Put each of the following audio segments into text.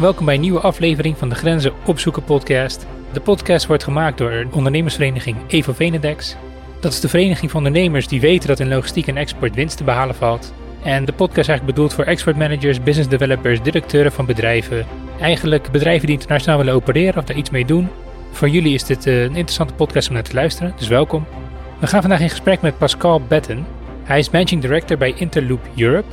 Welkom bij een nieuwe aflevering van de Grenzen Opzoeken podcast. De podcast wordt gemaakt door de ondernemersvereniging Evo Venedex. Dat is de vereniging van ondernemers die weten dat in logistiek en export winst te behalen valt. En de podcast is eigenlijk bedoeld voor exportmanagers, business developers, directeuren van bedrijven. Eigenlijk bedrijven die internationaal willen opereren of daar iets mee doen. Voor jullie is dit eh, een interessante podcast om naar te luisteren, dus welkom. We gaan vandaag in gesprek met Pascal Betten. Hij is managing director bij Interloop Europe.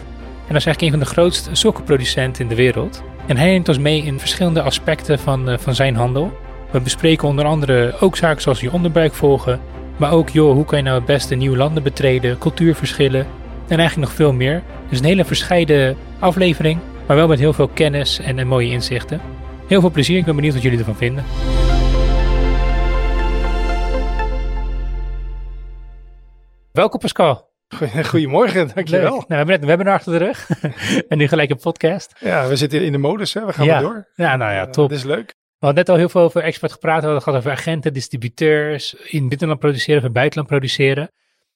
En dat is eigenlijk een van de grootste sokkenproducenten in de wereld. En hij neemt ons mee in verschillende aspecten van, uh, van zijn handel. We bespreken onder andere ook zaken zoals je onderbuik volgen. Maar ook, joh, hoe kan je nou het beste nieuwe landen betreden, cultuurverschillen en eigenlijk nog veel meer. Dus een hele verscheiden aflevering, maar wel met heel veel kennis en, en mooie inzichten. Heel veel plezier, ik ben benieuwd wat jullie ervan vinden. Welkom Pascal. Goedemorgen, dankjewel. Nou, we, hebben net een webinar achter de rug en nu gelijk een podcast. Ja, we zitten in de modus, hè? we gaan ja. weer door. Ja, nou ja, top. dat is leuk. We hadden net al heel veel over export gepraat. We hadden het gehad over agenten, distributeurs, in binnenland produceren of in buitenland produceren.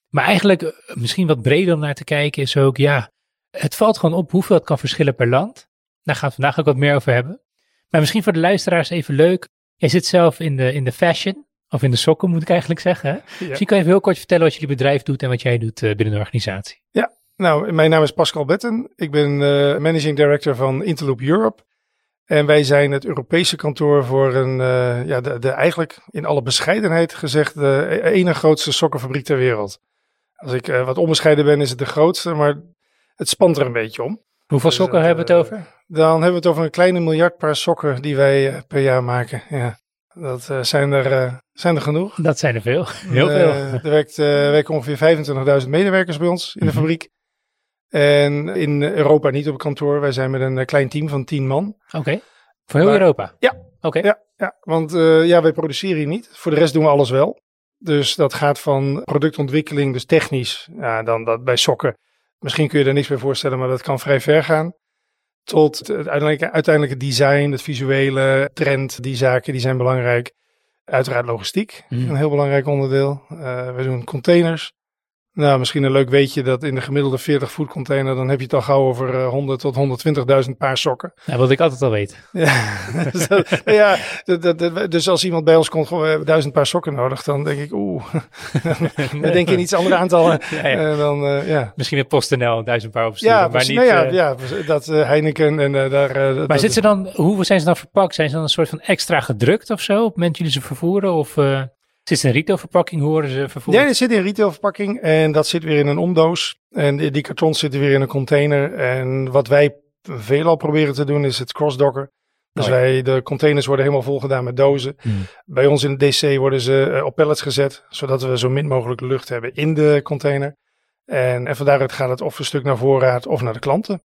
Maar eigenlijk, eh, misschien wat breder om naar te kijken, is ook, ja, het valt gewoon op hoeveel het kan verschillen per land. Daar gaan we vandaag ook wat meer over hebben. Maar misschien voor de luisteraars even leuk. Jij zit zelf in de, in de fashion, of in de sokken moet ik eigenlijk zeggen. Ja. Misschien kan je even heel kort vertellen wat jullie bedrijf doet en wat jij doet uh, binnen de organisatie. Ja, nou, mijn naam is Pascal Betten. Ik ben uh, managing director van Interloop Europe. En wij zijn het Europese kantoor voor een, uh, ja, de, de, eigenlijk in alle bescheidenheid gezegd, de ene grootste sokkenfabriek ter wereld. Als ik wat onbescheiden ben, is het de grootste, maar het spant er een beetje om. Hoeveel dus sokken het, hebben we het over? Dan hebben we het over een kleine miljard paar sokken die wij per jaar maken. Ja. Dat uh, zijn, er, uh, zijn er genoeg. Dat zijn er veel. Heel uh, veel. Er werkt, werken ongeveer 25.000 medewerkers bij ons in de -hmm. fabriek. En in Europa niet op kantoor. Wij zijn met een klein team van 10 man. Oké. Okay. Voor heel maar, Europa? Ja. Oké. Okay. Ja, ja, want ja, wij produceren hier niet. Voor de rest doen we alles wel. Dus dat gaat van productontwikkeling, dus technisch. Ja, dan dat bij sokken. Misschien kun je er niks bij voorstellen, maar dat kan vrij ver gaan tot het uiteindelijke, uiteindelijke design, het visuele, trend, die zaken, die zijn belangrijk. Uiteraard logistiek, mm. een heel belangrijk onderdeel. Uh, we doen containers. Nou, misschien een leuk weetje dat in de gemiddelde 40 voet container, dan heb je het al gauw over uh, 100 tot 120.000 paar sokken. Ja, wat ik altijd al weet. Ja, dus, dat, ja dat, dat, dus als iemand bij ons komt, gewoon, we hebben duizend paar sokken nodig, dan denk ik, oeh, we denken in iets andere aantallen. Ja, ja. dan, uh, ja. Misschien met PostNL duizend paar opsturen, ja, maar niet... Nou ja, ja, dat Heineken en daar... maar zitten ze dan, hoe zijn ze dan verpakt? Zijn ze dan een soort van extra gedrukt of zo, op het moment jullie ze vervoeren? Of... Zit in retailverpakking, horen ze vervoerd? Ja, het zit in retailverpakking en dat zit weer in een omdoos. En die, die kartons zitten weer in een container. En wat wij veelal proberen te doen is het crossdocken. Dus Oh ja. wij, de containers worden helemaal volgedaan met dozen. Hmm. Bij ons in de DC worden ze uh, op pallets gezet, zodat we zo min mogelijk lucht hebben in de container. En, en van daaruit gaat het of een stuk naar voorraad of naar de klanten.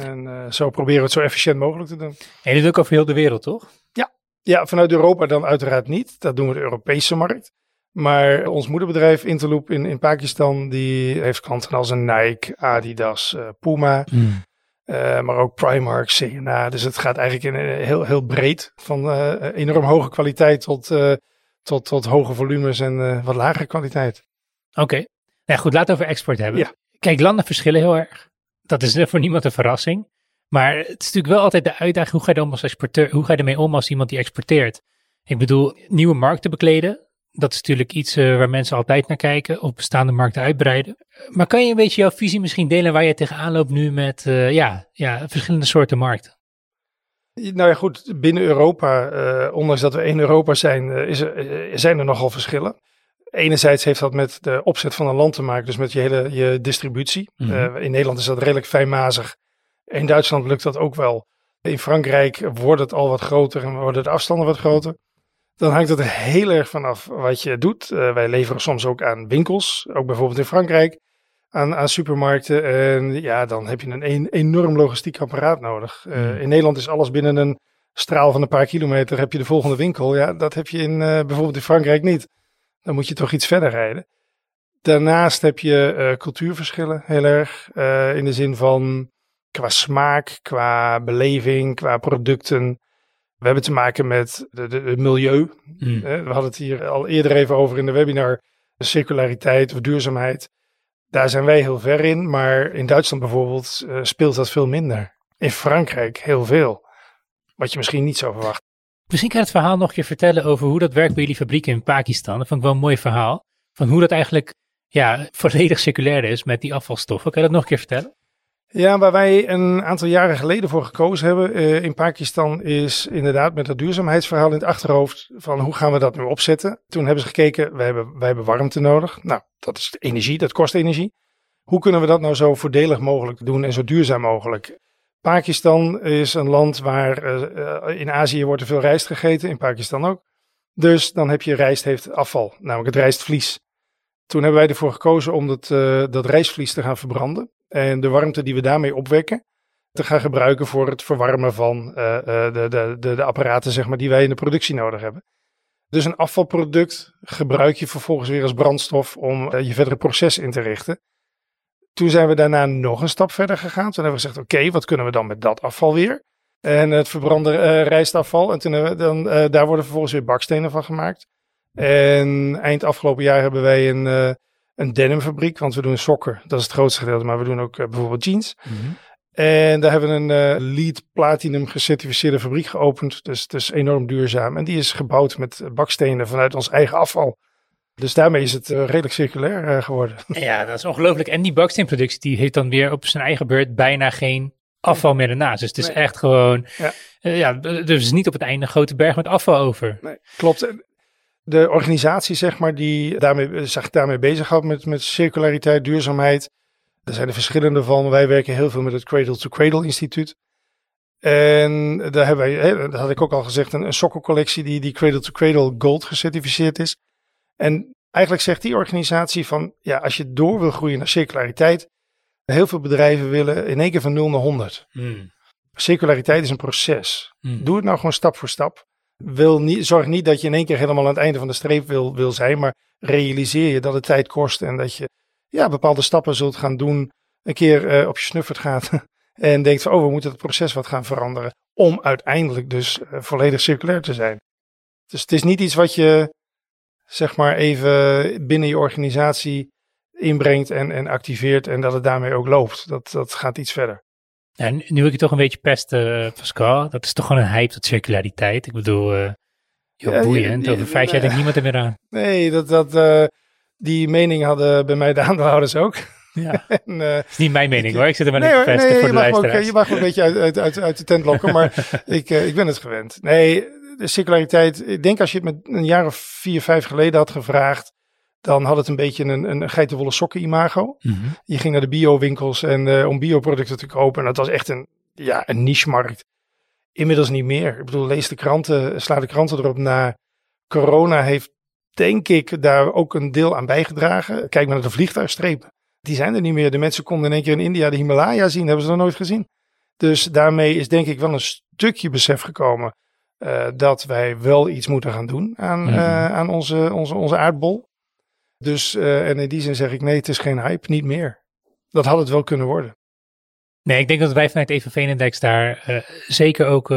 En uh, zo proberen we het zo efficiënt mogelijk te doen. En doet ook over heel de wereld, toch? Ja, vanuit Europa dan uiteraard niet. Dat doen we de Europese markt. Maar ons moederbedrijf Interloop in, in Pakistan, die heeft klanten als een Nike, Adidas, uh, Puma. Hmm. Uh, maar ook Primark, C&A. Dus het gaat eigenlijk in, uh, heel, heel breed. Van uh, enorm hoge kwaliteit tot, tot, tot hoge volumes en wat lagere kwaliteit. Oké. Okay. Nou goed, laten we over export hebben. Ja. Kijk, landen verschillen heel erg. Dat is voor niemand een verrassing. Maar het is natuurlijk wel altijd de uitdaging, hoe ga je, als exporteur, hoe ga je ermee om als iemand die exporteert? Ik bedoel, nieuwe markten bekleden, dat is natuurlijk iets uh, waar mensen altijd naar kijken, of bestaande markten uitbreiden. Maar kan je een beetje jouw visie misschien delen waar je tegenaan loopt nu met uh, ja, ja, verschillende soorten markten? Nou ja, goed, binnen Europa, uh, ondanks dat we in Europa zijn, is er, zijn er nogal verschillen. Enerzijds heeft dat met de opzet van een land te maken, dus met je hele je distributie. Mm -hmm. in Nederland is dat redelijk fijnmazig. In Duitsland lukt dat ook wel. In Frankrijk wordt het al wat groter en worden de afstanden wat groter. Dan hangt het er heel erg vanaf wat je doet. Uh, wij leveren soms ook aan winkels, ook bijvoorbeeld in Frankrijk, aan, aan supermarkten. En ja, dan heb je een, een enorm logistiek apparaat nodig. Uh, mm. In Nederland is alles binnen een straal van een paar kilometer. Heb je de volgende winkel. Ja, dat heb je in, uh, bijvoorbeeld in Frankrijk niet. Dan moet je toch iets verder rijden. Daarnaast heb je cultuurverschillen heel erg. in de zin van qua smaak, qua beleving, qua producten. We hebben te maken met het milieu. Mm. We hadden het hier al eerder even over in de webinar. Circulariteit of duurzaamheid. Daar zijn wij heel ver in. Maar in Duitsland bijvoorbeeld uh, speelt dat veel minder. In Frankrijk heel veel. wat je misschien niet zou verwachten. Misschien kan je het verhaal nog een keer vertellen over hoe dat werkt bij jullie fabrieken in Pakistan. Dat vond ik wel een mooi verhaal. Van hoe dat eigenlijk ja, volledig circulair is met die afvalstoffen. Kan je dat nog een keer vertellen? Ja, waar wij een aantal jaren geleden voor gekozen hebben uh, in Pakistan is inderdaad met dat duurzaamheidsverhaal in het achterhoofd van hoe gaan we dat nu opzetten. Toen hebben ze gekeken, wij hebben, wij hebben warmte nodig. Nou, dat is energie, dat kost energie. Hoe kunnen we dat nou zo voordelig mogelijk doen en zo duurzaam mogelijk? Pakistan is een land waar uh, in Azië wordt er veel rijst gegeten, in Pakistan ook. Dus dan heb je rijst heeft afval, namelijk het rijstvlies. Toen hebben wij ervoor gekozen om dat, uh, dat rijstvlies te gaan verbranden. En de warmte die we daarmee opwekken, te gaan gebruiken voor het verwarmen van uh, de, de, de, de apparaten zeg maar, die wij in de productie nodig hebben. Dus een afvalproduct gebruik je vervolgens weer als brandstof om je verdere proces in te richten. Toen zijn we daarna nog een stap verder gegaan. Toen hebben we gezegd, oké, wat kunnen we dan met dat afval weer? En het verbrande uh, rijstafval. En dan, daar worden vervolgens weer bakstenen van gemaakt. En eind afgelopen jaar hebben wij een, een denimfabriek. Want we doen sokken, dat is het grootste gedeelte. Maar we doen ook bijvoorbeeld jeans. Mm -hmm. En daar hebben we een LEED Platinum gecertificeerde fabriek geopend. Dus het is enorm duurzaam. En die is gebouwd met bakstenen vanuit ons eigen afval. Dus daarmee is het uh, redelijk circulair uh, geworden. Ja, dat is ongelooflijk. En die baksteenproductie die heeft dan weer op zijn eigen beurt bijna geen afval meer ernaast. Dus het is nee. echt gewoon, ja. Uh, ja, dus is niet op het einde een grote berg met afval over. Nee, klopt. De organisatie, zeg maar, die daarmee, zich daarmee bezighoudt met, met circulariteit, duurzaamheid. Er zijn er verschillende van. Wij werken heel veel met het Cradle to Cradle Instituut. En daar hebben wij, dat had ik ook al gezegd, een, een sokkencollectie die, die Cradle to Cradle Gold gecertificeerd is. En eigenlijk zegt die organisatie van, ja, als je door wil groeien naar circulariteit, heel veel bedrijven willen in één keer van 0 naar 100. Mm. Circulariteit is een proces. Mm. Doe het nou gewoon stap voor stap. Wil niet, zorg niet dat je in één keer helemaal aan het einde van de streep wil, wil zijn, maar realiseer je dat het tijd kost en dat je ja, bepaalde stappen zult gaan doen, een keer uh, op je snuffert gaat en denkt van, oh, we moeten het proces wat gaan veranderen om uiteindelijk dus uh, volledig circulair te zijn. Dus het is niet iets wat je zeg maar even binnen je organisatie inbrengt en, en activeert en dat het daarmee ook loopt. Dat, dat gaat iets verder. Ja, nu wil ik je toch een beetje pesten, uh, Pascal. Dat is toch gewoon een hype tot circulariteit. Ik bedoel, uh, joh, ja, boeiend. Ja, Over vijf jaar denkt niemand er meer aan. Nee, dat, dat, uh, die mening hadden bij mij de aandeelhouders ook. Ja. en, uh, is niet mijn mening hoor, ik zit er maar nee, niet te nee, voor de luisteraars. Ook, je mag me een beetje uit, uit, uit, uit de tent lokken, maar ik, ik ben het gewend. Nee, de circulariteit, ik denk als je het met een jaar of vier, vijf geleden had gevraagd, dan had het een beetje een, een geitenwolle sokken imago. Mm -hmm. Je ging naar de bio-winkels en uh, om bioproducten te kopen. En dat was echt een, ja, een niche-markt. Inmiddels niet meer. Ik bedoel, lees de kranten, sla de kranten erop na. Corona heeft, denk ik, daar ook een deel aan bijgedragen. Kijk maar naar de vliegtuigstrepen. Die zijn er niet meer. De mensen konden in één keer in India de Himalaya zien. Hebben ze nog nooit gezien. Dus daarmee is denk ik wel een stukje besef gekomen uh, dat wij wel iets moeten gaan doen aan, mm -hmm. uh, aan onze, onze, onze aardbol. Dus, uh, en in die zin zeg ik nee, het is geen hype, niet meer. Dat had het wel kunnen worden. Nee, ik denk dat wij vanuit Even Venindex daar zeker ook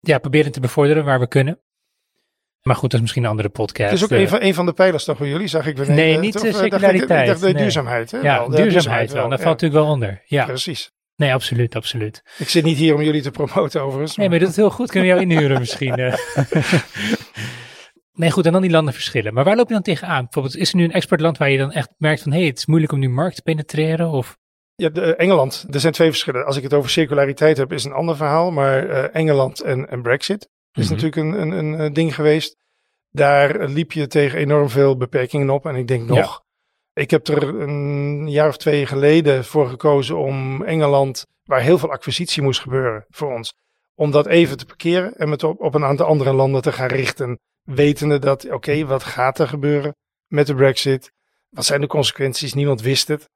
ja, proberen te bevorderen waar we kunnen. Maar goed, dat is misschien een andere podcast. Het is ook een, van, een van de pijlers toch voor jullie, zag ik. Nee, nee niet de dacht, de duurzaamheid. Hè? Ja, wel, duurzaamheid, duurzaamheid wel. Dat ja. valt natuurlijk wel onder. Ja, precies. Nee, absoluut, absoluut. Ik zit niet hier om jullie te promoten overigens. Maar... Nee, maar dat is heel goed. Kunnen we jou inhuren misschien? nee, goed, en dan die landen verschillen. Maar waar loop je dan tegenaan? Bijvoorbeeld, is er nu een exportland waar je dan echt merkt van... hé, hey, het is moeilijk om nu markt te penetreren? Of... Ja, de, Engeland. Er zijn twee verschillen. Als ik het over circulariteit heb, is een ander verhaal. Maar uh, Engeland en, en Brexit is mm -hmm. natuurlijk een, een, een ding geweest. Daar liep je tegen enorm veel beperkingen op. En ik denk nog... Ja. Ik heb er een jaar of twee geleden voor gekozen om Engeland, waar heel veel acquisitie moest gebeuren voor ons, om dat even te parkeren en met op, op een aantal andere landen te gaan richten. Wetende dat, oké, okay, wat gaat er gebeuren met de Brexit? Wat zijn de consequenties? Niemand wist het.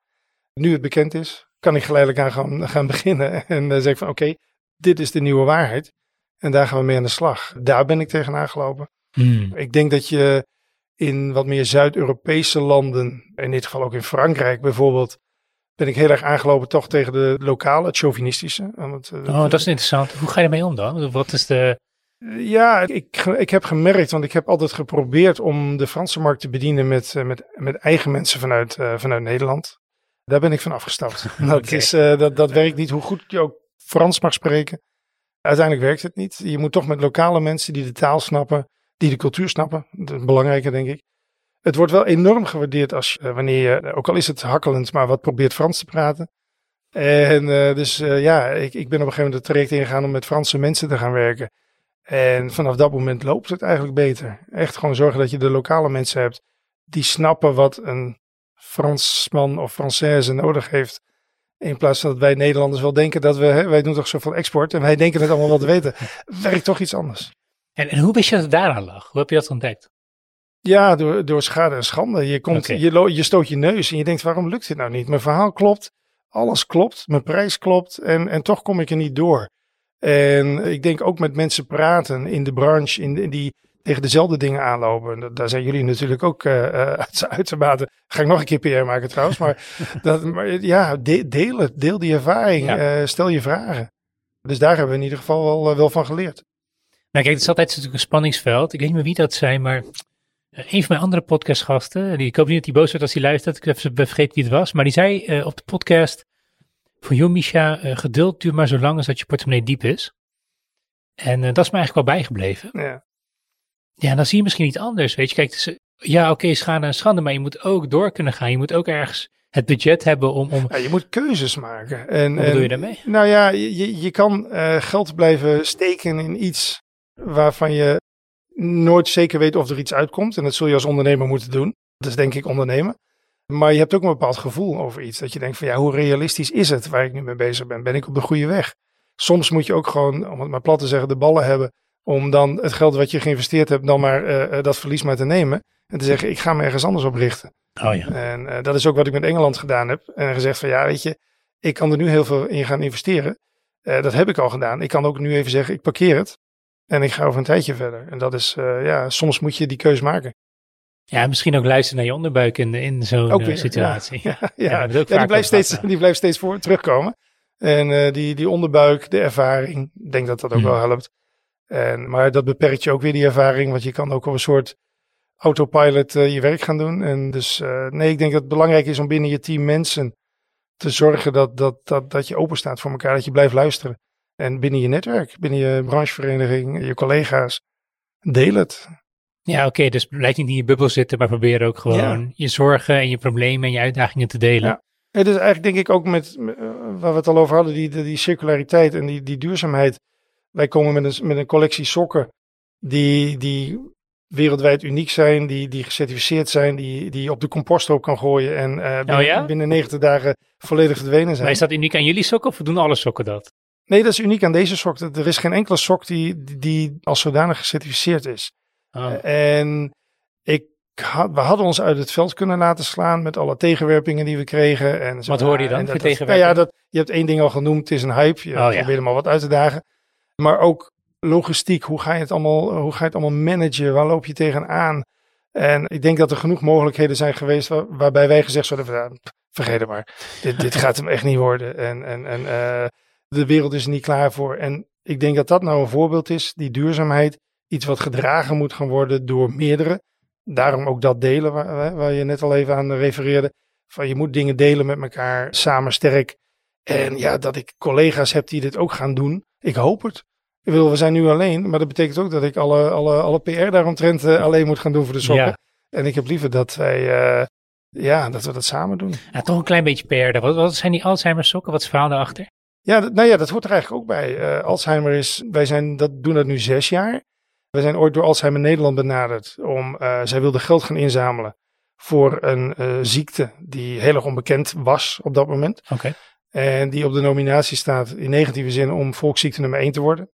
Nu het bekend is, kan ik geleidelijk aan gaan, gaan beginnen en uh, zeg van, oké, okay, dit is de nieuwe waarheid. En daar gaan we mee aan de slag. Daar ben ik tegenaan gelopen. Hmm. Ik denk dat je in wat meer Zuid-Europese landen, in dit geval ook in Frankrijk bijvoorbeeld, ben ik heel erg aangelopen toch tegen de lokale, het chauvinistische. Want, uh, oh, dat is interessant. Hoe ga je ermee om dan? Wat is de... Ja, ik, ik heb gemerkt, want ik heb altijd geprobeerd om de Franse markt te bedienen met, met, met eigen mensen vanuit, uh, vanuit Nederland. Daar ben ik van afgestapt. okay. dat, is, uh, dat, dat werkt niet hoe goed je ook Frans mag spreken. Uiteindelijk werkt het niet. Je moet toch met lokale mensen die de taal snappen, die de cultuur snappen. Dat is belangrijker, denk ik. Het wordt wel enorm gewaardeerd als wanneer je, ook al is het hakkelend, maar wat probeert Frans te praten. En dus ja, ik, ik ben op een gegeven moment het traject ingegaan om met Franse mensen te gaan werken. En vanaf dat moment loopt het eigenlijk beter. Echt gewoon zorgen dat je de lokale mensen hebt die snappen wat een Fransman of Française nodig heeft. In plaats van dat wij Nederlanders wel denken dat we, hè, wij doen toch zoveel export en wij denken het allemaal wel te weten. Werkt toch iets anders. En, en hoe wist je dat het daaraan lag? Hoe heb je dat ontdekt? Ja, door, door schade en schande. Je, komt, okay. je, je stoot je neus en je denkt, waarom lukt dit nou niet? Mijn verhaal klopt, alles klopt, mijn prijs klopt en, en toch kom ik er niet door. En ik denk ook met mensen praten in de branche, in, in die tegen dezelfde dingen aanlopen. Daar zijn jullie natuurlijk ook uh, uit, uitermate. Ga ik nog een keer PR maken trouwens. Maar, dat, maar ja, de, deel het. Deel die ervaring. Ja. Uh, stel je vragen. Dus daar hebben we in ieder geval wel, wel van geleerd. Nou kijk, het is altijd natuurlijk een spanningsveld. Ik weet niet meer wie dat zei, maar een van mijn andere podcastgasten, die, ik hoop niet dat hij boos werd als hij luistert, ik heb vergeten wie het was, maar die zei op de podcast voor jou Misha, uh, geduld duurt maar zo lang als dat je portemonnee diep is. En uh, dat is me eigenlijk wel bijgebleven. Ja. Ja, dan zie je misschien iets anders, weet je. Kijk, dus, ja oké, okay, schade en schande, maar je moet ook door kunnen gaan. Je moet ook ergens het budget hebben om... om... Ja, je moet keuzes maken. En, Wat en, doe je daarmee? Nou ja, je, je kan geld blijven steken in iets waarvan je nooit zeker weet of er iets uitkomt. En dat zul je als ondernemer moeten doen. Dat is denk ik ondernemen. Maar je hebt ook een bepaald gevoel over iets. Dat je denkt van ja, hoe realistisch is het waar ik nu mee bezig ben? Ben ik op de goede weg? Soms moet je ook gewoon, om het maar plat te zeggen, de ballen hebben. Om dan het geld wat je geïnvesteerd hebt, dan maar uh, dat verlies maar te nemen. En te zeggen, ik ga me ergens anders op richten. Oh ja. En uh, dat is ook wat ik met Engeland gedaan heb. En gezegd van ja, weet je, ik kan er nu heel veel in gaan investeren. Uh, dat heb ik al gedaan. Ik kan ook nu even zeggen, ik parkeer het. En ik ga over een tijdje verder. En dat is, ja, soms moet je die keus maken. Ja, misschien ook luisteren naar je onderbuik in, in zo'n uh, situatie. Ja, ja, ja. ja die, blijft steeds, die blijft steeds voor terugkomen. En uh, die, die onderbuik, de ervaring, ik denk dat dat ook hmm. wel helpt. En, maar dat beperkt je ook weer die ervaring, want je kan ook op een soort autopilot je werk gaan doen. En dus nee, ik denk dat het belangrijk is om binnen je team mensen te zorgen dat, dat, dat, dat je open staat voor elkaar, dat je blijft luisteren. En binnen je netwerk, binnen je branchevereniging, je collega's, deel het. Ja, oké, okay, dus blijf niet in je bubbel zitten, maar probeer ook gewoon ja. je zorgen en je problemen en je uitdagingen te delen. Ja. Het is eigenlijk denk ik ook met, uh, waar we het al over hadden, die, die, die circulariteit en die, die duurzaamheid. Wij komen met een, met een collectie sokken die, die wereldwijd uniek zijn, die, die gecertificeerd zijn, die, die je op de composthoop kan gooien en uh, binnen, oh ja? binnen 90 dagen volledig verdwenen zijn. Maar is dat uniek aan jullie sokken of doen alle sokken dat? Nee, dat is uniek aan deze sok. Er is geen enkele sok die, die als zodanig gecertificeerd is. Oh. En ik had, we hadden ons uit het veld kunnen laten slaan met alle tegenwerpingen die we kregen. En wat hoorde je dan voor tegenwerpingen? Nou ja, dat, je hebt één ding al genoemd, het is een hype. Je oh, probeert ja. maar wat uit te dagen. Maar ook logistiek, hoe ga je het allemaal, hoe ga je het allemaal managen? Waar loop je tegenaan? En ik denk dat er genoeg mogelijkheden zijn geweest waar, waarbij wij gezegd zouden van, vergeet het maar. dit, dit gaat hem echt niet worden. En, en, en uh, de wereld is er niet klaar voor. En ik denk dat dat nou een voorbeeld is, die duurzaamheid, iets wat gedragen moet gaan worden door meerdere. Daarom ook dat delen waar, waar je net al even aan refereerde. Van je moet dingen delen met elkaar, samen sterk. En ja, dat ik collega's heb die dit ook gaan doen. Ik hoop het. Ik wil, we zijn nu alleen, maar dat betekent ook dat ik alle, alle, alle PR daaromtrent uh, alleen moet gaan doen voor de sokken. Ja. En ik heb liever dat wij, uh, ja, dat we dat samen doen. Ja, toch een klein beetje PR. Wat, wat zijn die Alzheimer sokken? Wat is het verhaal daarachter? Ja, dat, nou ja, dat hoort er eigenlijk ook bij. Uh, Alzheimer is, wij zijn, dat, doen dat nu zes jaar. We zijn ooit door Alzheimer Nederland benaderd om, uh, zij wilden geld gaan inzamelen voor een uh, ziekte die heel erg onbekend was op dat moment. Okay. En die op de nominatie staat in negatieve zin om volksziekte nummer één te worden.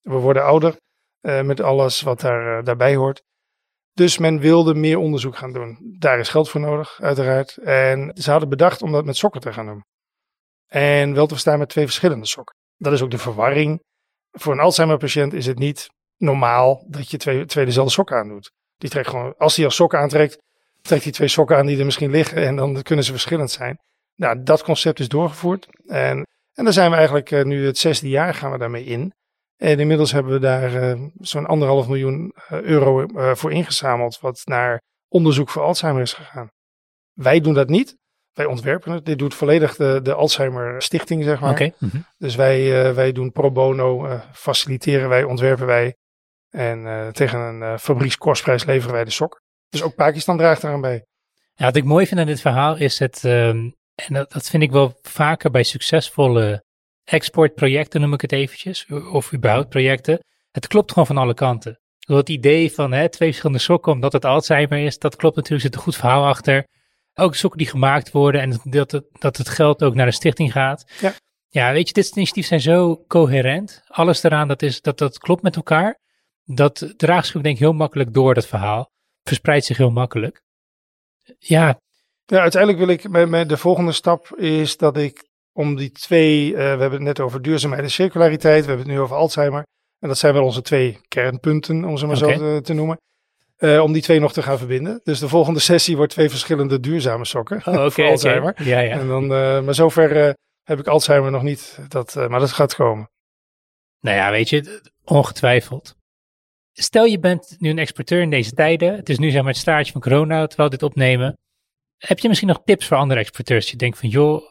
We worden ouder met alles wat daar, daarbij hoort. Dus men wilde meer onderzoek gaan doen. Daar is geld voor nodig, uiteraard. En ze hadden bedacht om dat met sokken te gaan doen. En wel te verstaan met twee verschillende sokken. Dat is ook de verwarring. Voor een Alzheimer-patiënt is het niet normaal dat je twee, twee dezelfde sokken aandoet. Die trekt gewoon, als hij al sokken aantrekt, trekt hij twee sokken aan die er misschien liggen en dan kunnen ze verschillend zijn. Nou, dat concept is doorgevoerd. En, en daar zijn we eigenlijk uh, nu het zesde jaar gaan we daarmee in. En inmiddels hebben we daar uh, zo'n anderhalf miljoen uh, euro voor ingezameld, wat naar onderzoek voor Alzheimer is gegaan. Wij doen dat niet. Wij ontwerpen het. Dit doet volledig de, de Alzheimer Stichting, zeg maar. Mhm. Dus wij, eh, wij doen pro bono, eh, faciliteren wij, ontwerpen wij. En eh, tegen een uh, fabriekskostprijs leveren wij de sok. Dus ook Pakistan draagt eraan bij. Ja, wat ik mooi vind aan dit verhaal is het, ehm, en dat, dat vind ik wel vaker bij succesvolle exportprojecten, noem ik het eventjes, of überhaupt projecten. Het klopt gewoon van alle kanten. Het idee van hè, twee verschillende sokken, omdat het Alzheimer is, dat klopt natuurlijk, er zit een goed verhaal achter. Ook sokken die gemaakt worden en dat het, dat het geld ook naar de stichting gaat. Ja. Ja, weet je, dit initiatief zijn zo coherent. Alles eraan, dat, is, dat, dat klopt met elkaar. Dat draagt zich ook denk ik heel makkelijk door, dat verhaal. Verspreidt zich heel makkelijk. Ja, Ja, uiteindelijk wil ik, de volgende stap is dat ik om die twee, eh, we hebben het net over duurzaamheid en circulariteit, we hebben het nu over Alzheimer. En dat zijn wel onze twee kernpunten, om ze maar zo te, te noemen. Eh, om die twee nog te gaan verbinden. Dus de volgende sessie wordt twee verschillende duurzame sokken oh, oké. Alzheimer. Ja, ja. En dan, eh, maar zover heb ik Alzheimer nog niet, dat, maar dat gaat komen. Nou ja, weet je, ongetwijfeld. Stel je bent nu een exporteur in deze tijden. Het is nu zeg maar het staartje van corona, terwijl dit opnemen. Heb je misschien nog tips voor andere exporteurs? Je denkt van, joh,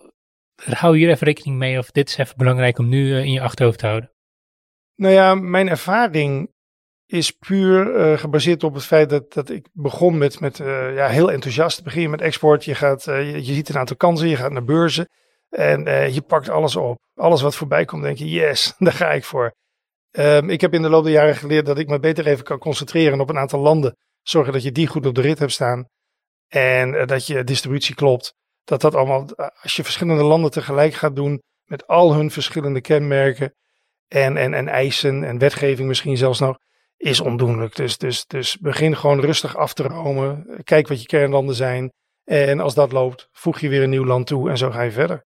hou hier even rekening mee. Of dit is even belangrijk om nu eh, in je achterhoofd te houden. Nou ja, mijn ervaring is puur eh, gebaseerd op het feit dat, dat ik begon met, met eh, ja, heel enthousiast. Begin met export, je, gaat, je, je ziet een aantal kansen, je gaat naar beurzen en je pakt alles op. Alles wat voorbij komt, denk je, yes, daar ga ik voor. Ehm, ik heb in de loop der jaren geleerd dat ik me beter even kan concentreren op een aantal landen. Zorgen dat je die goed op de rit hebt staan en eh, dat je distributie klopt. Dat dat allemaal, eh, als je verschillende landen tegelijk gaat doen met al hun verschillende kenmerken en, en, en eisen en wetgeving misschien zelfs nog, is ondoenlijk. Dus, dus, dus begin gewoon rustig af te romen. Kijk wat je kernlanden zijn. En als dat loopt, voeg je weer een nieuw land toe en zo ga je verder.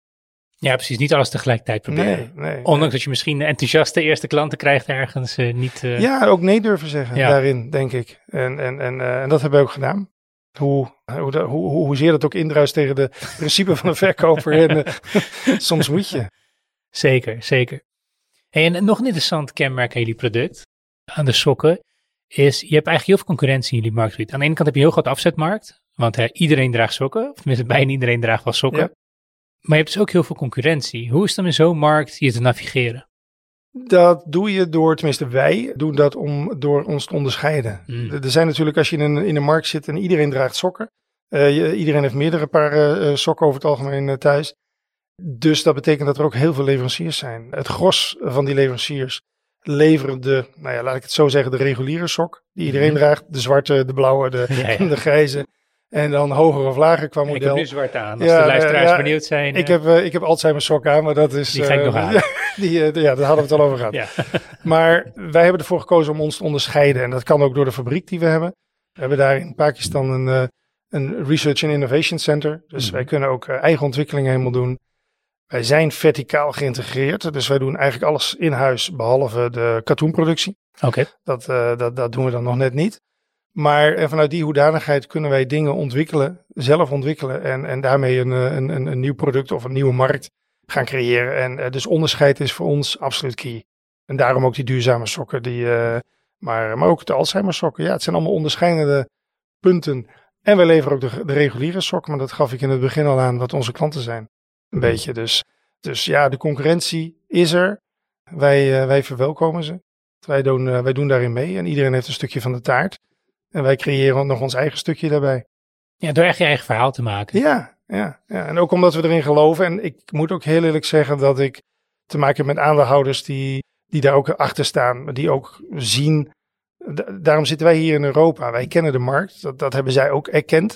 Ja, precies. Niet alles tegelijkertijd proberen. Nee, nee. Ondanks dat je misschien enthousiaste eerste klanten krijgt ergens eh, niet... eh, Ja, ook nee durven zeggen Ja. daarin, denk ik. En, en, en, eh, en dat hebben we ook gedaan. Hoe, hoe, hoe, hoe, hoezeer dat ook indruist tegen de principe van de verkoper. en, soms moet je. Zeker, zeker. Hey, en nog een interessant kenmerk aan jullie product, aan de sokken, is je hebt eigenlijk heel veel concurrentie in jullie marktgebied. Aan de ene kant heb je een heel groot afzetmarkt, want hè, iedereen draagt sokken, of tenminste bijna iedereen draagt wel sokken. Ja. Maar je hebt dus ook heel veel concurrentie. Hoe is het dan in zo'n markt hier te navigeren? Dat doe je door, tenminste wij doen dat om door ons te onderscheiden. Mm. Er zijn natuurlijk, als je in een, in een markt zit en iedereen draagt sokken. eh, je- iedereen heeft meerdere paar eh, sokken over het algemeen eh, thuis. Dus dat betekent dat er ook heel veel leveranciers zijn. Het gros van die leveranciers leveren de, nou ja, laat ik het zo zeggen, de reguliere sok. Die iedereen Mhm. draagt. De zwarte, de blauwe, de, Ja, ja. de grijze. En dan hoger of lager qua Ik heb model. nu zwart aan, als Ja, de luisteraars ja, benieuwd zijn. Ik eh, heb, eh, ik heb Alzheimer sok aan, maar dat is... Die ga ik eh, nog. Ja, die, ja, daar hadden we het al over gehad. ja. Maar wij hebben ervoor gekozen om ons te onderscheiden. En dat kan ook door de fabriek die we hebben. We hebben daar in Pakistan een, een Research and Innovation Center. Dus Mhm. wij kunnen ook eigen ontwikkelingen helemaal doen. Wij zijn verticaal geïntegreerd. Dus wij doen eigenlijk alles in huis, behalve de katoenproductie. Oké, Dat, dat, dat doen we dan nog net niet. Maar eh, vanuit die hoedanigheid kunnen wij dingen ontwikkelen, zelf ontwikkelen. En, en daarmee een, eh, een, een, een nieuw product of een nieuwe markt gaan creëren. En eh, dus onderscheid is voor ons absoluut key. En daarom ook die duurzame sokken. Die, maar, maar ook de Alzheimer sokken. Ja, het zijn allemaal onderscheidende punten. En wij leveren ook de, de reguliere sokken. Maar dat gaf ik in het begin al aan wat onze klanten zijn. Een beetje dus. Dus ja, de concurrentie is er. Wij, wij verwelkomen ze. Wij doen, wij doen daarin mee en iedereen heeft een stukje van de taart. En wij creëren nog ons eigen stukje daarbij. ja, door echt je eigen verhaal te maken. Ja, ja, ja. En ook omdat we erin geloven. En ik moet ook heel eerlijk zeggen dat ik te maken heb met aandeelhouders die, die daar ook achter staan. Die ook zien. Da- daarom zitten wij hier in Europa. Wij kennen de markt. Dat, dat hebben zij ook erkend.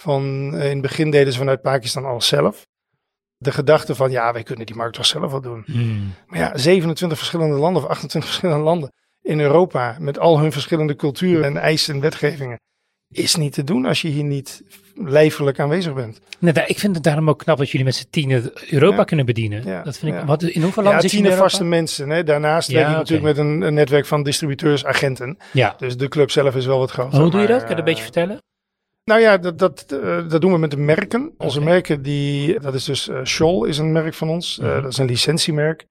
Van, eh, in het begin deden ze vanuit Pakistan alles zelf. De gedachte van ja, wij kunnen die markt toch zelf wel doen. Hmm. Maar ja, 27 verschillende landen of 28 verschillende landen in Europa met al hun verschillende culturen en eisen en wetgevingen is niet te doen als je hier niet lijfelijk aanwezig bent. Nee, ik vind het daarom ook knap dat jullie met z'n tienen Europa Ja. kunnen bedienen. Ja, Dat vind ik, ja. wat, in hoeveel landen zit je in Europa? vaste mensen. Hè. Daarnaast werk je natuurlijk met een, een netwerk van distributeurs, agenten. Ja. Dus de club zelf is wel wat. Maar hoe doe je dat? Kan je dat een beetje eh, vertellen? Nou ja, dat, dat, eh, dat doen we met de merken. Onze merken, die, dat is dus Scholl is een merk van ons. Mhm. dat is een licentiemerk.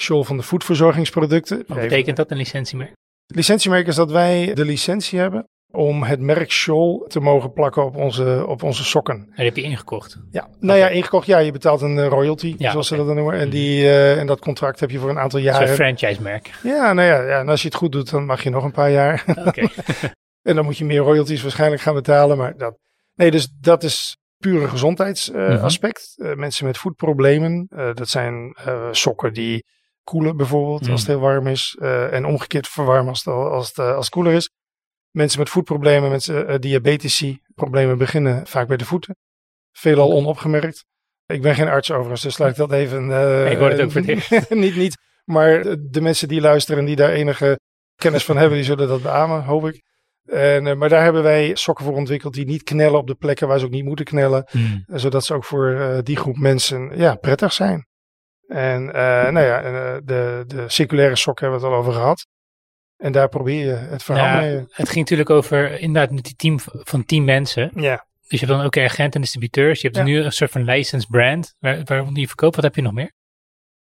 Scholl van de voedverzorgingsproducten. Wat betekent dat, een licentiemerk? Licentiemerk is dat wij de licentie hebben om het merk Scholl te mogen plakken op onze, op onze sokken. En die heb je ingekocht. Ja, nou ja, ingekocht. Ja, je betaalt een eh, royalty, Ja, zoals ze dat dan noemen. En, die, eh, en dat contract heb je voor een aantal Dat is een jaren. franchise-merk. Ja, nou ja, ja, en als je het goed doet, dan mag je nog een paar jaar. Oké. en dan moet je meer royalties waarschijnlijk gaan betalen. Maar dat, nee, dus dat is puur een gezondheidsaspect. Mhm. mensen met voetproblemen, dat zijn sokken die koelen bijvoorbeeld Mhm. als het heel warm is. eh, en omgekeerd verwarmen als het, als, het, eh, als het koeler is. Mensen met voetproblemen, mensen eh, diabetici, problemen beginnen vaak bij de voeten. Veelal onopgemerkt. Ik ben geen arts overigens, dus laat ik dat even... Ik hoor het ook voor het niet, niet, maar de, mensen die luisteren en die daar enige kennis van hebben, die zullen dat beamen, hoop ik. En, maar daar hebben wij sokken voor ontwikkeld die niet knellen op de plekken waar ze ook niet moeten knellen. Eh, Zodat ze ook voor die groep mensen ja, prettig zijn. En eh, nou ja, eh, de, de circulaire sokken hebben we het al over gehad. En daar probeer je het verhaal Ja, mee. het ging natuurlijk over inderdaad met die team van tien mensen. Ja, Dus je hebt dan ook agenten en distributeurs. Je hebt Ja. nu een soort van licensed brand waar, waaronder je verkoopt. Wat heb je nog meer?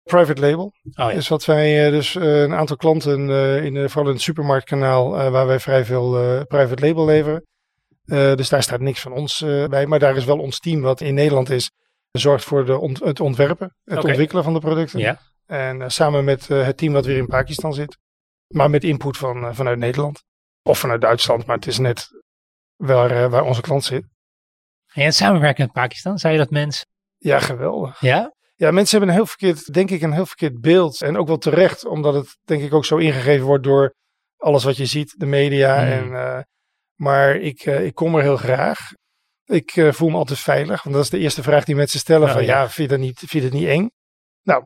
private label Oh ja. is wat wij eh, dus een aantal klanten, in, vooral in het supermarktkanaal, waar wij vrij veel private label leveren. Dus daar staat niks van ons bij. Maar daar is wel ons team wat in Nederland is, zorgt voor de ont- het ontwerpen, het ontwikkelen van de producten. Ja. En eh, samen met eh, het team wat weer in Pakistan zit. Maar met input van, eh, vanuit Nederland. Of vanuit Duitsland, maar het is net waar, waar onze klant zit. En het samenwerken met Pakistan, zei je dat mensen? Ja, geweldig. Ja? Ja, mensen hebben een heel verkeerd, denk ik, een heel verkeerd beeld. En ook wel terecht, omdat het denk ik ook zo ingegeven wordt door alles wat je ziet, de media. Hmm. En, maar ik, ik kom er heel graag. Ik eh, voel me altijd veilig, want dat is de eerste vraag die mensen stellen. Oh, van ja. ja, vind je, dat niet, vind je het niet eng? Nou,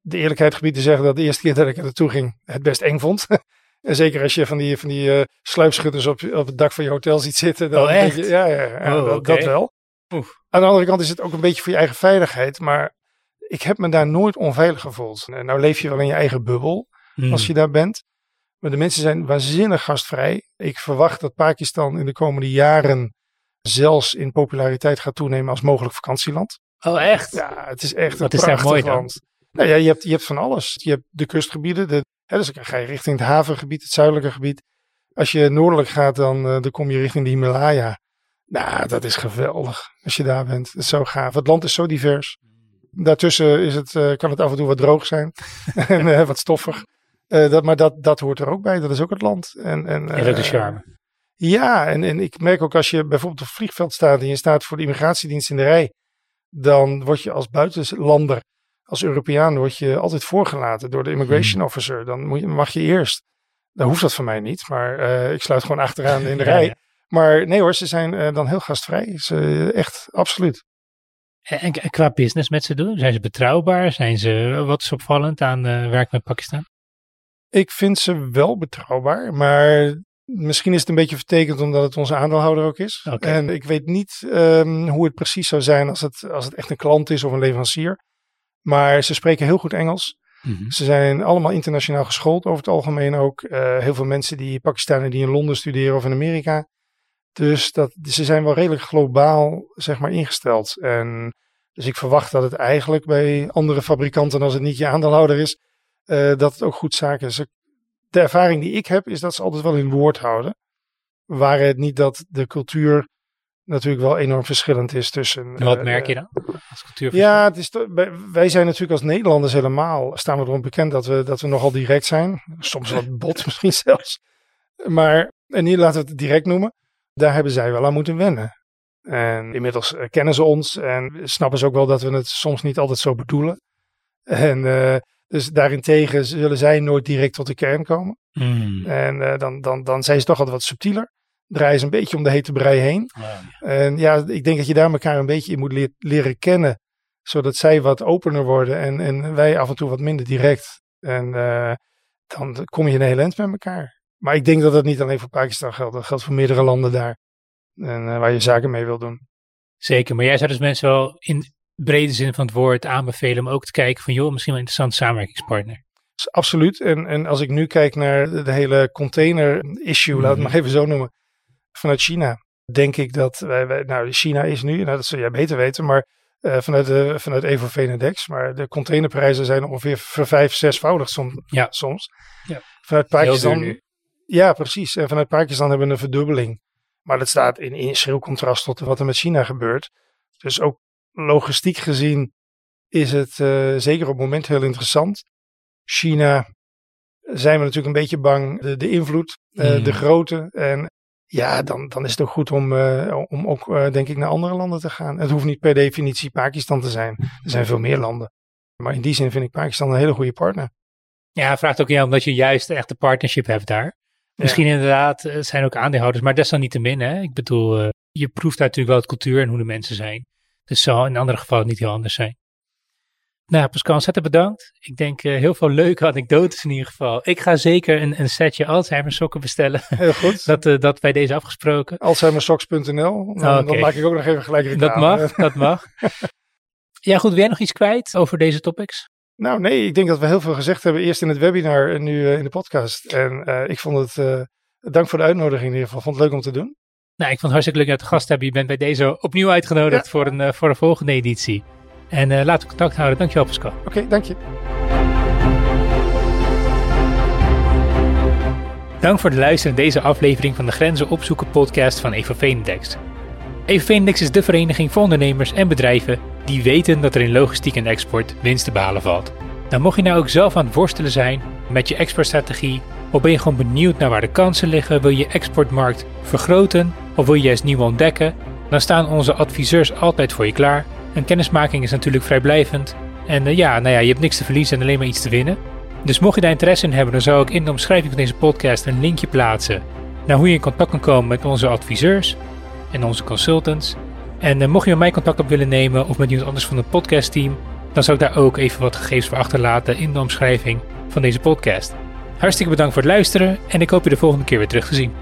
de eerlijkheid gebied te zeggen dat de eerste keer dat ik er naartoe ging, het best eng vond. en zeker als je van die, van die eh, sluipschutters op, op het dak van je hotel ziet zitten. Dan Oh, echt? je- ja, ja, ja Oh, dat, wel. Oef. Aan de andere kant is het ook een beetje voor je eigen veiligheid. Maar ik heb me daar nooit onveilig gevoeld. Nou leef je wel in je eigen bubbel Hmm. als je daar bent. Maar de mensen zijn waanzinnig gastvrij. Ik verwacht dat Pakistan in de komende jaren zelfs in populariteit gaat toenemen als mogelijk vakantieland. Oh, echt? Ja, het is echt Wat een is prachtig mooi dan? land. Nou ja, je hebt, je hebt van alles. Je hebt de kustgebieden. De, hè, dus dan ga je richting het havengebied, het zuidelijke gebied. Als je noordelijk gaat, dan, eh, dan kom je richting de Himalaya. Nou, dat is geweldig als je daar bent. Dat is zo gaaf. Het land is zo divers. Daartussen is het, eh, kan het af en toe wat droog zijn en eh, wat stoffig. Dat, maar dat, dat hoort er ook bij. Dat is ook het land. En, en, En ook de eh, charme. Ja, en, en ik merk ook als je bijvoorbeeld op het vliegveld staat en je staat voor de immigratiedienst in de rij, dan word je als buitenlander, als Europeaan, word je altijd voorgelaten door de immigration Hmm. officer. Dan moet je, mag je eerst. Dan hoeft dat van mij niet, maar eh, ik sluit gewoon achteraan in de Ja, rij. ja. Maar nee hoor, ze zijn eh, dan heel gastvrij. Ze, echt, absoluut. En, en qua business met ze doen? Zijn ze betrouwbaar? Zijn ze, wat is opvallend aan eh werk met Pakistan? Ik vind ze wel betrouwbaar, maar misschien is het een beetje vertekend omdat het onze aandeelhouder ook is. En ik weet niet ehm, hoe het precies zou zijn als het, als het echt een klant is of een leverancier. Maar ze spreken heel goed Engels. Mhm. Ze zijn allemaal internationaal geschoold over het algemeen ook. Eh, heel veel mensen die Pakistanen die in Londen studeren of in Amerika. Dus dat, ze zijn wel redelijk globaal zeg maar ingesteld. En dus ik verwacht dat het eigenlijk bij andere fabrikanten, als het niet je aandeelhouder is, eh, dat het ook goed zaken is. De ervaring die ik heb, is dat ze altijd wel hun woord houden. Waar het niet dat de cultuur natuurlijk wel enorm verschillend is tussen. En wat eh, merk je dan? Als cultuur ja, het is wij- zijn natuurlijk als Nederlanders helemaal, staan we erom bekend dat we, dat we nogal direct zijn. Soms wat bot misschien zelfs. Maar, en hier laten we het direct noemen, daar hebben zij wel aan moeten wennen. En inmiddels eh, kennen ze ons en snappen ze ook wel dat we het soms niet altijd zo bedoelen. En eh, dus daarentegen zullen zij nooit direct tot de kern komen. Hmm. En eh, dan, dan, dan zijn ze toch altijd wat subtieler. Draaien ze een beetje om de hete brei heen. En ja, ik denk dat je daar elkaar een beetje in moet leer- leren kennen. Zodat zij wat opener worden en, en wij af en toe wat minder direct. En eh, dan kom je een heel eind met elkaar. Maar ik denk dat dat niet alleen voor Pakistan geldt. Dat geldt voor meerdere landen daar. En eh, waar je zaken mee wil doen. Zeker, maar jij zou dus mensen wel in brede zin van het woord aanbevelen om ook te kijken van joh, misschien wel een interessante samenwerkingspartner. Absoluut. En, en als ik nu kijk naar de, hele container issue, laat het Mhm. maar even zo noemen. Vanuit China denk ik dat wij, wij nou China is nu, nou dat zul jij beter weten, maar eh, vanuit, de, vanuit Evo Venedex. Maar de containerprijzen zijn ongeveer vijf, zesvoudig som, Ja. soms. Ja. Vanuit Pakistan. nu. Ja, precies. En vanuit Pakistan hebben we een verdubbeling. Maar dat staat in, in schril contrast tot wat er met China gebeurt. Dus ook logistiek gezien is het uh, zeker op het moment heel interessant. China zijn we natuurlijk een beetje bang, de, de invloed, uh, mm. de grootte. En ja, dan, dan is het ook goed om, uh, om ook, denk ik, naar andere landen te gaan. Het hoeft niet per definitie Pakistan te zijn. Er zijn veel meer landen. Maar in die zin vind ik Pakistan een hele goede partner. Ja, vraagt ook jou omdat je juist echt een partnership hebt daar. Misschien inderdaad zijn ook aandeelhouders, maar desalniettemin. Hè? Ik bedoel, je proeft natuurlijk wel het cultuur en hoe de mensen zijn. Dus zal in andere gevallen niet heel anders zijn. Nou, Pascal, ontzettend bedankt. Ik denk uh, heel veel leuke anekdotes in ieder geval. Ik ga zeker een, een setje Alzheimer sokken bestellen. Heel goed. dat, uh, dat bij deze afgesproken. Alzheimersocks.nl. Dan, okay. dan maak ik ook nog even gelijk reclame. Dat mag, dat mag. ja goed, wil jij nog iets kwijt over deze topics? Nou nee, ik denk dat we heel veel gezegd hebben. Eerst in het webinar en nu uh, in de podcast. En ik vond het, dank voor de uitnodiging in ieder geval. Vond het leuk om te doen. Nou, ik vond het hartstikke leuk dat je te gast hebben. Je bent bij deze opnieuw uitgenodigd ja. voor, een, voor een volgende editie. En uh, laten we contact houden. Dankjewel Pascal. Oké, okay, dank je. Dank voor het luisteren naar deze aflevering van de Grenzen Opzoeken podcast van Eva. Eva Venindex is de vereniging voor ondernemers en bedrijven die weten dat er in logistiek en export winst te behalen valt. Nou, mocht je nou ook zelf aan het worstelen zijn met je exportstrategie, of ben je gewoon benieuwd naar waar de kansen liggen, wil je exportmarkt vergroten of wil je juist nieuw ontdekken, dan staan onze adviseurs altijd voor je klaar een kennismaking is natuurlijk vrijblijvend. En uh, ja, nou ja, je hebt niks te verliezen en alleen maar iets te winnen. Dus mocht je daar interesse in hebben, dan zou ik in de omschrijving van deze podcast een linkje plaatsen naar hoe je in contact kan komen met onze adviseurs en onze consultants. En uh, mocht je met mij contact op willen nemen of met iemand anders van het podcastteam, dan zou ik daar ook even wat gegevens voor achterlaten in de omschrijving van deze podcast. Hartstikke bedankt voor het luisteren en ik hoop je de volgende keer weer terug te zien.